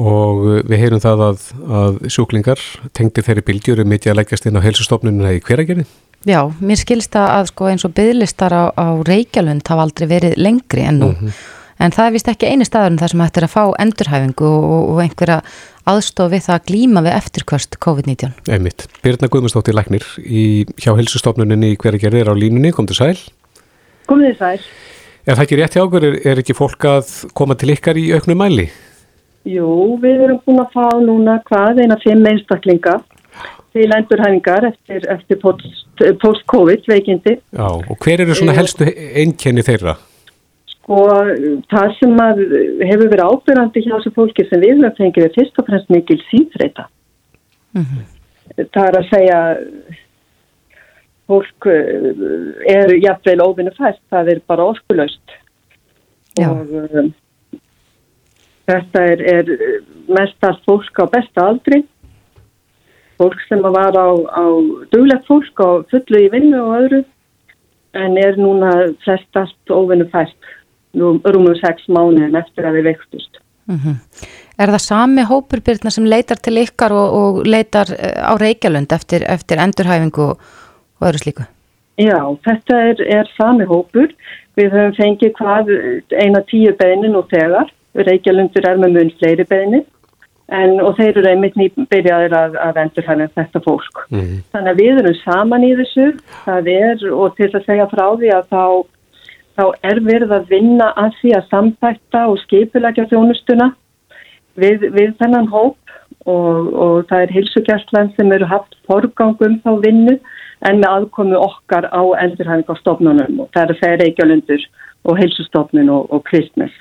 og við heyrum það að, að sjúklingar tengdi þeirri bylgjur eru mikið að leggast inn á helsustofnununa í hveragerði Já, mér skilst að sko, eins og bygglistar á, á Reykjalund hafa aldrei verið lengri en nú mm -hmm. En það er vist ekki eini staður en það sem ættir að fá endurhæfingu og, og einhverja aðstofi það að glíma við eftirkvöst COVID-19. Einmitt. Birna Guðmundsdóttir Læknir í, hjá helsustofnuninni í hverja gerir á línunni, kom til sæl. Komið til sæl. Er það ekki rétt hjá okkur? Er, er ekki fólk að koma til ykkar í auknu mæli? Jú, við erum búin að fá núna hvað eina fimm einstaklinga til endurhæfingar eftir, eftir post-covid veikindi. Já, og hver eru svona helstu einnkenni þeirra? Sko, það sem hefur verið ábyrgandi hjá þessu fólki sem við höfum fengið er fyrst og fremst mikil síðreita. Mm -hmm. Það er að segja fólk er jafnveil óvinni fæst, það er bara orkulöst Já. og um, Þetta er, er mest allt fólk á besta aldri, fólk sem var á, á duglegt fólk á fullu í vinnu og öðru en er núna flest allt óvinnu fært, nú rúmum sex mánuðin eftir að við vektust. Mm -hmm. Er það sami hópurbyrna sem leitar til ykkar og, og leitar eh, á Reykjalund eftir, eftir endurhæfingu og, og öðru slíku? Já, þetta er, er sami hópur. Við höfum fengið hvað eina tíu beinin og þegar Reykjalundur er með mun fleiri beini en, og þeir eru einmitt nýbyrjaðir að, að endur hann þetta fólk. Mm -hmm. Þannig að við erum saman í þessu er, og til að segja frá því að þá, þá er verið að vinna að því að sambætta og skipulegja þjónustuna við, við þennan hóp og, og það er hilsugjastlan sem eru haft forgangum þá vinnu en með aðkomi okkar á endurhæfingarstofnunum og það er að segja Reykjalundur og hilsustofnun og, og kristnes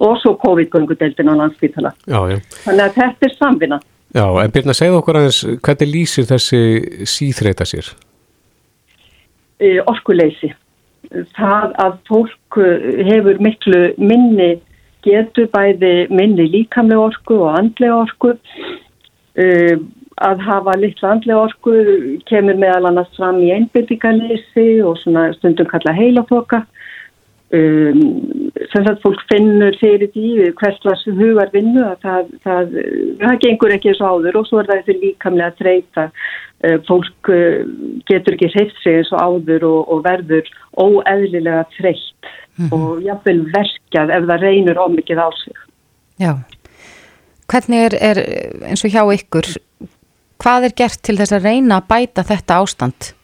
og svo COVID-göngudeldin á landsbytala. Þannig að þetta er samvinna. Já, en byrna, segð okkur aðeins, hvernig lýsir þessi síþreita sér? E, orkuleysi. Það að fólk e, hefur miklu minni getur bæði minni líkamlega orku og andlega orku. E, að hafa litla andlega orku kemur meðal annars fram í einbyrðingarleysi og stundum kalla heilafoka. Um, sem sagt fólk finnur fyrir því hverslas hugar vinnu að það, það, það gengur ekki eins og áður og svo er það eftir líkamlega að treyta uh, fólk uh, getur ekki hreitt sig eins og áður og, og verður óeðlilega treytt mm -hmm. og jafnvel verkað ef það reynur ómikið á sig Já, hvernig er, er eins og hjá ykkur hvað er gert til þess að reyna að bæta þetta ástand?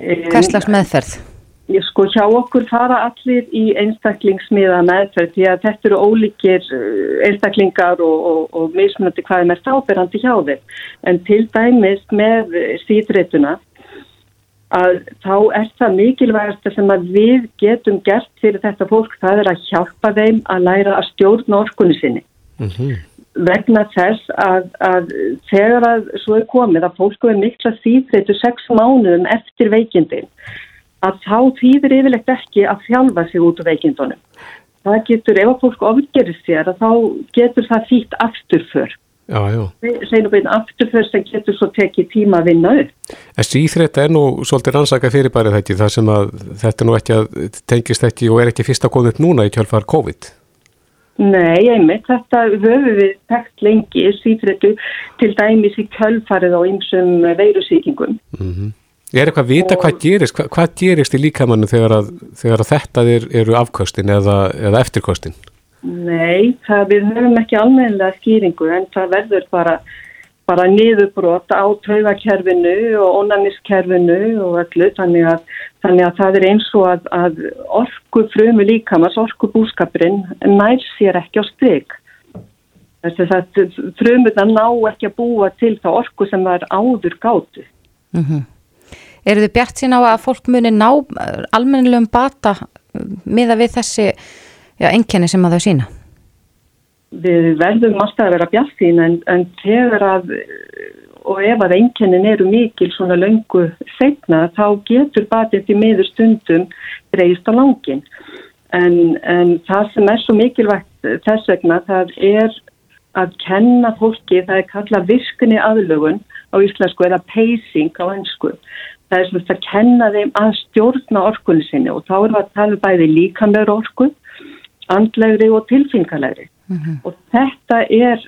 Hvers slags meðferð? Ég sko hjá okkur fara allir í einstaklingsmiða meðferð því að þetta eru ólíkir eh, einstaklingar og, og, og mismunandi hvað er mest áberandi hjá þeim. En til dæmis með síðréttuna að þá er það mikilvægast sem að við getum gert fyrir þetta fólk það er að hjálpa þeim að læra að stjórna orkunni sinni. Mm -hmm. Vegna þess að, að þegar að svo er komið að fólku er mikla síðréttu sex mánuðum eftir veikindin að þá þýðir yfirlegt ekki að þjálfa sig út á veikindunum. Það getur, ef að fólk ofgerir sér, að þá getur það þýtt afturför. Já, já. Við einn afturför sem getur svo tekið tíma að vinna upp. Þessi íþretta er nú svolítið rannsaka fyrirbærið þetta, það sem að þetta nú ekki að tengist ekki og er ekki fyrst að koma upp núna í kjálfar COVID. Nei, einmitt, þetta höfum við tekt lengi síðrættu til dæmis í kjálfarið á einsum veirusíkingum. Mhm. Mm Er eitthvað að vita og, hvað gerist, hvað, hvað gerist í líkamannu þegar, að, þegar að þetta er, eru afkostin eða, eða eftirkostin? Nei, það, við höfum ekki almennilega skýringu en það verður bara, bara niðurbrot á traugakerfinu og ónæmiskerfinu og öllu þannig að, þannig að það er eins og að, að orku frumu líkamans, orku búskapurinn nær sér ekki á stryk. Þess að frumuðan ná ekki að búa til það orku sem það er áður gátu. Mhm. Mm eru þið bjart sín á að fólk muni ná eh, almennilegum bata eh, miða við þessi já, enkenni sem að þau sína? Við verðum alltaf að vera bjart sín en, en þegar að og ef að enkennin eru mikil svona löngu segna þá getur batið til miður stundum reyðist á langin en, en það sem er svo mikilvægt þess vegna það er að kenna fólki, það er kallað virkunni aðlögun á íslensku eða pacing á ennsku það er svona að kenna þeim að stjórna orkunni sinni og þá er það að tala um bæði líkamlegur orku, andlegri og tilfingalegri mm -hmm. og þetta er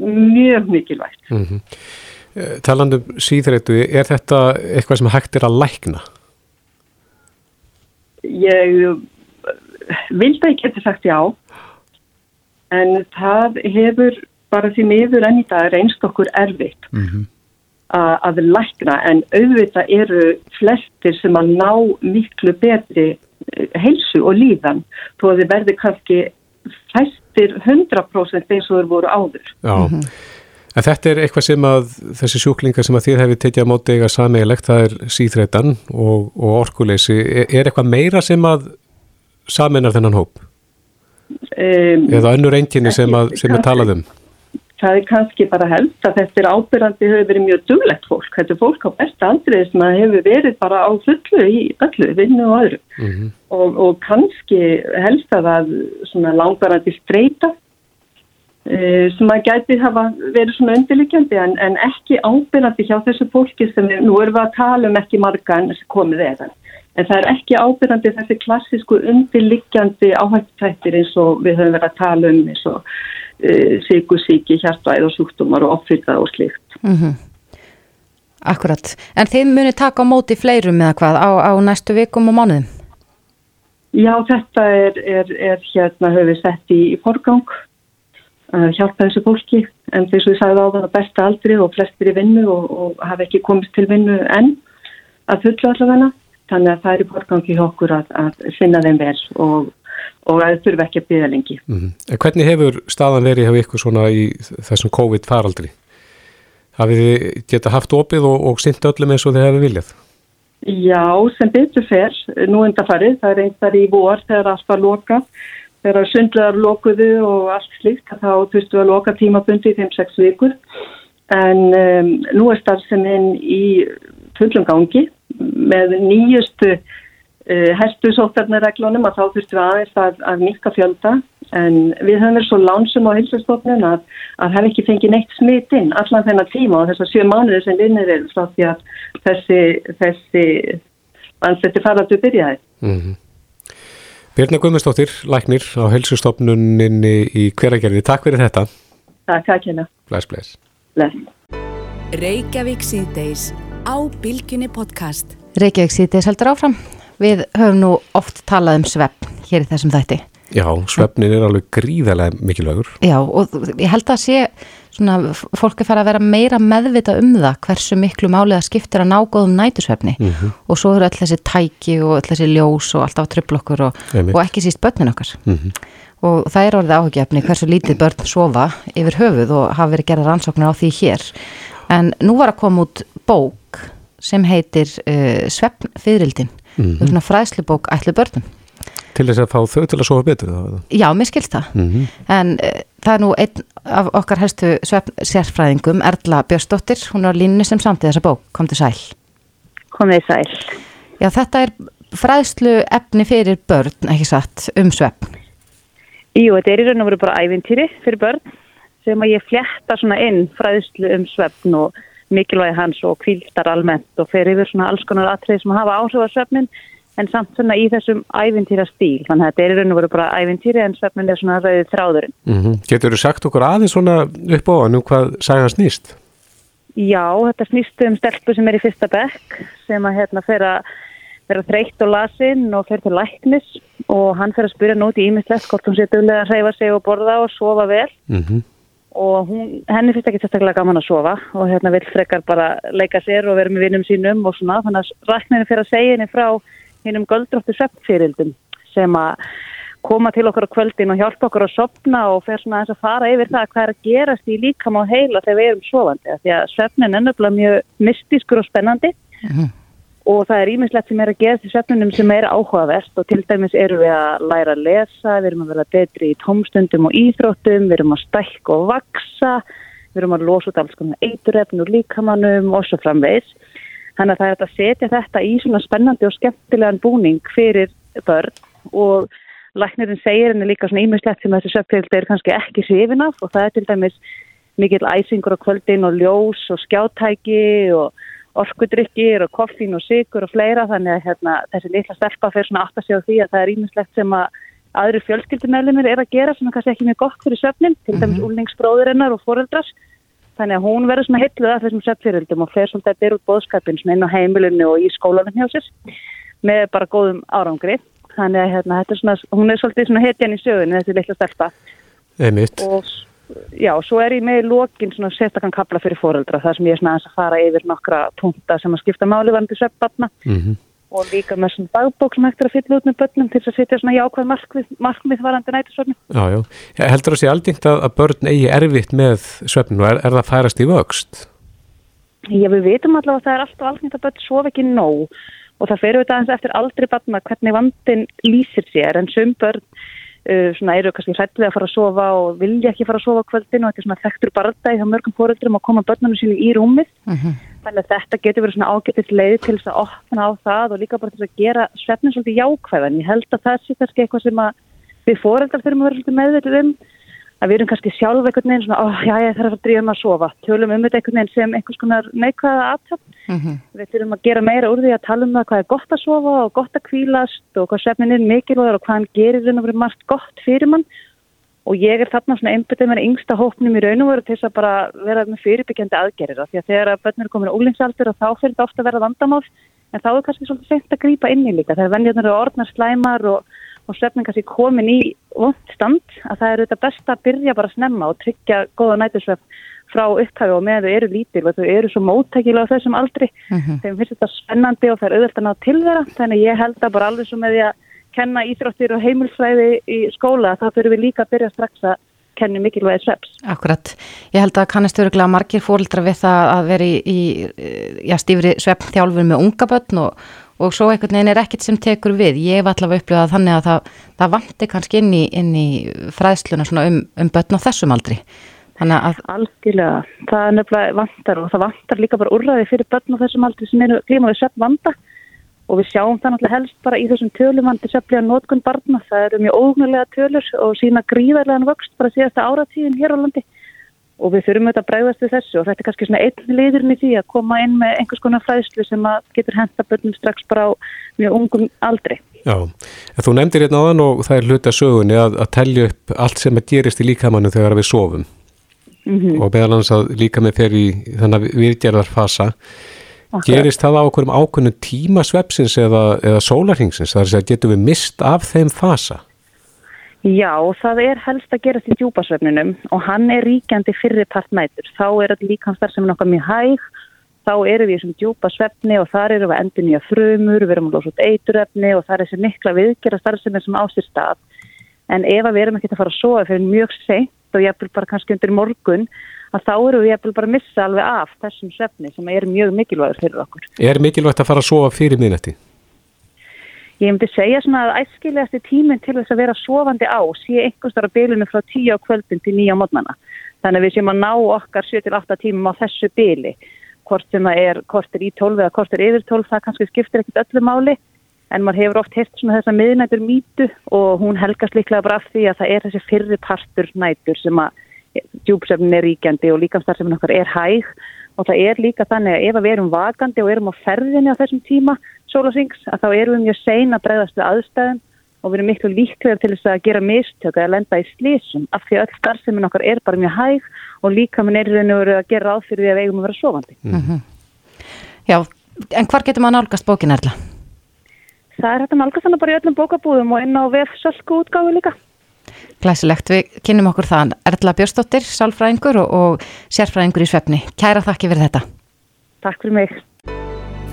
mjög mikilvægt. Mm -hmm. Talandum síðrættu, er þetta eitthvað sem hægt er að lækna? Ég vildi ekki þetta sagt já en það hefur bara því miður enn í dag reynst okkur erfitt. Mm -hmm að lækna en auðvitað eru flestir sem að ná miklu betri eh, heilsu og líðan þó að þið verði kannski fæstir 100% eins og þeir voru áður. Já, en þetta er eitthvað sem að þessi sjúklingar sem að þið hefði tekið á móti eiga sameigilegt, það er síþreitan og, og orkuleysi. Er, er eitthvað meira sem að saminar þennan hóp? Um, Eða önnur einkinni sem, að, sem er talað um? Það er kannski bara helst að þetta er ábyrrandi hefur verið mjög duglegt fólk. Þetta er fólk á besta aldrei sem hefur verið bara á fullu í öllu, vinnu og öðru. Mm Og, og kannski helst að það svona langvarandi streyta uh, sem að gæti hafa verið svona undirliggjandi en, en ekki ábyrrandi hjá þessu fólki sem við, nú erum við að tala um ekki marga en þessi komið eða. En það er ekki ábyrrandi þessi klassísku undirliggjandi áhættutættir eins og við höfum verið að tala um eins og sykusíki, hjartvæð og sjúkdómar og offrita og slikt. Mm Akkurat. En þið munið taka á móti fleirum eða hvað á, á næstu vikum og mánuðum? Já, þetta er, er, er hérna höfum við sett í, í forgang að hjálpa þessu fólki en þess að ég sagði á það að besta aldrei og flestir í vinnu og, og hafa ekki komist til vinnu enn að fullu allavegna þannig að það er í forgangi hjá okkur að, að finna þeim vel og, og að þau þurfa ekki að byggja lengi. -hmm. En hvernig hefur staðan verið hjá ykkur svona í þessum COVID faraldri? Hafið þið geta haft opið og, og sint öllum eins og þið hefur viljað? Já, sem betur fer, nú undarfarið, það er einhver í vor þegar allt var loka, þegar sundlegar lokuðu og allt slikt, þá þurftu að loka tímabundi í 5-6 vikur. En um, nú er starfseminn í fullum gangi með nýjustu herstu sóttarnarreglunum að þá þurftu aðeins að, að mikka fjölda en við höfum verið svo lánsum á hilsastofnun að, að hef ekki fengið neitt smitinn allan þennan tíma og þessar sjö mánuðir sem vinnir eru frá því að þessi, þessi ansætti faratu byrjaði. Mm -hmm. Birna Guðmundsdóttir, læknir á helsustofnuninni í hveragerði. Takk fyrir þetta. Takk, takk hérna. Bless, bless. Bless. Reykjavík síðdeis á Bilginni podcast. Reykjavík síðdeis heldur áfram. Við höfum nú oft talað um svepp hér í þessum þætti. Já, svefnin er alveg gríðarlega mikilvægur. Já, og ég held að sé svona, fólk er farið að vera meira meðvita um það hversu miklu málið að skiptir að ná góðum nætusvefni mm -hmm. og svo eru öll þessi tæki og öll þessi ljós og alltaf tröflokkur og, og ekki síst börnin okkar. Mm -hmm. Og það er orðið áhugjefni hversu lítið börn sofa yfir höfuð og hafa verið gerað rannsóknar á því hér. En nú var að koma út bók sem heitir uh, Svefnfyririldin, mm -hmm. svona fræðslubók ætlu börnum. Til þess að fá þau til að sofa betur? Það. Já, mér skilst það. Mm -hmm. En uh, það er nú einn af okkar helstu svefn sérfræðingum, Erla Björnsdóttir, hún er á línu sem samtíð þessa bók. Kom til sæl. Komið sæl. Já, þetta er fræðslu efni fyrir börn, ekki satt, um svefn. Jú, þetta er í raun og veru bara ævintýri fyrir börn sem að ég fletta svona inn fræðslu um svefn og mikilvægi hans og kvíldar almennt og fer yfir svona alls konar atrið sem hafa áhrif á svefnin en samt svona í þessum ævintýra stíl þannig að þetta er í raun og veru bara ævintýri en svefnin er svona rauðið þráðurinn. Mm -hmm. Getur þú sagt okkur aðeins svona upp á hann um hvað sæðan snýst? Já, þetta snýst um stelpu sem er í fyrsta bekk sem að hérna fer að vera þreytt og lasinn og fer til læknis og hann fer að spyrja nóti ímislegt hvort hún sé duglega að hreyfa sig og borða og sofa vel Mm -hmm. Og hún, henni finnst ekki sérstaklega gaman að sofa og hérna vil frekar bara leika sér og vera með vinnum sínum og svona. Þannig að ræknirinn fyrir að segja henni frá hennum göldróttu sveppfyrildum sem að koma til okkur á kvöldin og hjálpa okkur að sopna og fer svona að fara yfir það hvað er að gerast í líkam á heila þegar við erum sofandi. Því að svefnin er nefnilega mjög mystískur og spennandi. -hmm. Og það er ímislegt sem er að gerast í svefnunum sem er áhugavert og til dæmis eru við að læra að lesa, við erum að vera betri í tómstundum og íþróttum, við erum að stækka og vaksa, við erum að losa út alls konar eiturefn úr líkamannum og svo framvegs. Þannig að það er að setja þetta í svona spennandi og skemmtilegan búning fyrir börn og læknirinn segir henni líka svona ímislegt sem þessi svefnfélg er kannski ekki hrifin af og það er til dæmis mikill æsingur á kvöldin og ljós og skjátæki og orkudrykkir og koffín og sigur og fleira þannig að hérna, þessi litla stelpa fyrir svona átt að segja því að það er ímislegt sem að aðri fjölskyldumæðlumir er að gera sem er kannski ekki mjög gott fyrir söfnin, til dæmis mm -hmm. úlningsbróðurinnar og foreldras þannig að hún verður svona heitluð af þessum söfnfyririldum og fer svolítið að byrja út bóðskapin svona inn á heimilinu og í skólanum hjá sér með bara góðum árangri. Þannig að hérna, þetta er svona, hún er svolítið svona hetjan í sögunni og já, svo er ég með í lokin svona sérstakann kapla fyrir foreldra þar sem ég er svona að fara yfir nokkra punta sem að skipta máli varandi söpbatna Mm -hmm. og líka með svona dagbók sem hægt er að fylla út með börnum til að setja svona jákvæð markmið, markmið varandi nætursvefni. Já, já. Heldur það sé aldingt að, að börn eigi erfitt með svefninu? Er, er það færast í vöxt? Já, við veitum allavega að það er alltaf algengt að börn sofa ekki nóg og það fer auðvitað eftir aldrei barna hvernig vandin lýsir sér en sum börn svona eru kannski hrættið að fara að sofa og vilja ekki fara að sofa kvöldin og þetta er svona þekktur barndæg hjá mörgum fóröldrum að koma börnunum sínu í rúmið. Mm -hmm. þannig að þetta getur verið svona ágættis leið til þess að opna á það og líka bara til að gera svefnin svolítið jákvæðan. Ég held að það sé kannski eitthvað sem að við fóreldrar þurfum að vera svolítið meðvitið um að við erum kannski sjálf einhvern veginn svona, oh, já, ég þarf að drífa maður að sofa. Tölum um þetta einhvern veginn sem einhvers konar neikvæða aðtöfn Mm -hmm. Við þurfum að gera meira úr því að tala um það hvað er gott að sofa og gott að kvílast og hvað svefnin er mikilvægur og hvað hann gerir raun og verið margt gott fyrir mann. Og ég er þarna svona einbyrðið með yngsta hópnum í raun og veru til þess að bara vera með fyrirbyggjandi aðgerir af því að þegar að börnir er komin á úlingsaldur og þá fyrir þetta ofta að vera vandamál. En þá er kannski svolítið sent að grípa inn í líka þegar vennjarnar eru orðnar slæmar og, og svefnin kannski komin í vond stand að það er auðvitað best að byrja bara snemma og tryggja góða nætursvefn frá upphafi og með þau eru lítil og þau eru svo móttækilega á þessum aldri Mhm. þeim finnst þetta spennandi og það er auðvitað að ná til þeirra þannig að ég held að bara alveg svo með því að kenna íþróttir og heimilsfræði í skóla þá fyrir við líka að byrja strax að kenna mikilvægi sveps. Akkurat. Ég held að kannast öruglega margir fóreldra við það að vera í, í já, stífri svefn þjálfur með unga börn og, og svo einhvern veginn er ekkert sem tekur við. Ég hef allavega upplifað þannig að það, það vanti kannski inn í, inn í fræðsluna um, um börn á þessum aldri. Algjörlega, það er nefnilega vantar og það vantar líka bara úrræði fyrir börn á þessum aldri sem eru glíma við svepp vanda og við sjáum það náttúrulega helst bara í þessum tölum vandi svepplega nótkun barna, það eru mjög ógnulega tölur og sína gríðarlegan vöxt bara síðasta áratíðin hér á landi og við þurfum auðvitað að bregðast við þessu og þetta er kannski svona einn liðurinn í því að koma inn með einhvers konar fræðslu sem að getur henda börnum strax bara á mjög ungum aldri. Já, en þú nefndir hérna áðan og það er hluti að sögunni að, að telja upp allt sem að gerist í líkamannu þegar við sofum. Mm og meðal annars að líka með fer í þannig viðgerðarfasa. Gerist það á okkur um ákunnum tíma svepsins eða, eða sólarhingsins þar að getum við mist af þeim fasa Já, það er helst að gerast í djúpasvefninum og hann er ríkjandi fyrir partnætur. Þá er þetta líkanstar sem er nokkað mjög hæg, þá eru við sem djúpasvefni og þar eru við endur nýja frumur, við erum að losa út eiturefni og það er þessi mikla viðgerra starfsemi sem á sér stað. En ef við erum ekki að fara að sofa fyrir mjög seint og ég vil bara kannski undir morgun, að þá eru við bara að missa alveg af þessum svefni sem er mjög mikilvægur fyrir okkur. Er mikilvægt að fara að sofa fyrir miðnætti? Ég myndi segja svona að æskilegasti tíminn til þess að vera sofandi á sé einhverstara bylunu frá 10 á kvöldin til 9 á mótnana. Þannig að við séum að ná okkar 7-8 tímum á þessu byli. Hvort sem það er kortir í 12 eða kortir yfir 12, það kannski skiptir ekkit öllu máli. En maður hefur oft hirt svona þessa miðnætur mýtu og hún helgast líklega bara af því að það er þessi fyrri partur nætur sem að djúpsefnin er ríkjandi og líkamstarfsefnin okkar er hæg og það er líka þannig að ef við erum vakandi og erum á ferðinni á þessum tíma sólasings að þá erum við mjög sein að bregðast við aðstæðum og við erum miklu líklega til þess að gera mistök að lenda í slísum af því að öll starfsefnin okkar er bara mjög hæg og líka minn er veru að gera ráð fyrir því að við eigum að vera sofandi. Mhm. Já, en hvar getur maður nálgast bókin erla? Það er þetta nálgast þannig bara í öllum bókabúðum og inn á VF Sölku útgáfi líka. Glæsilegt, við kynum okkur það Erla Björnsdóttir, sálfræðingur og, og sérfræðingur í svefni. Kæra þakki fyrir þetta. Takk fyrir mig.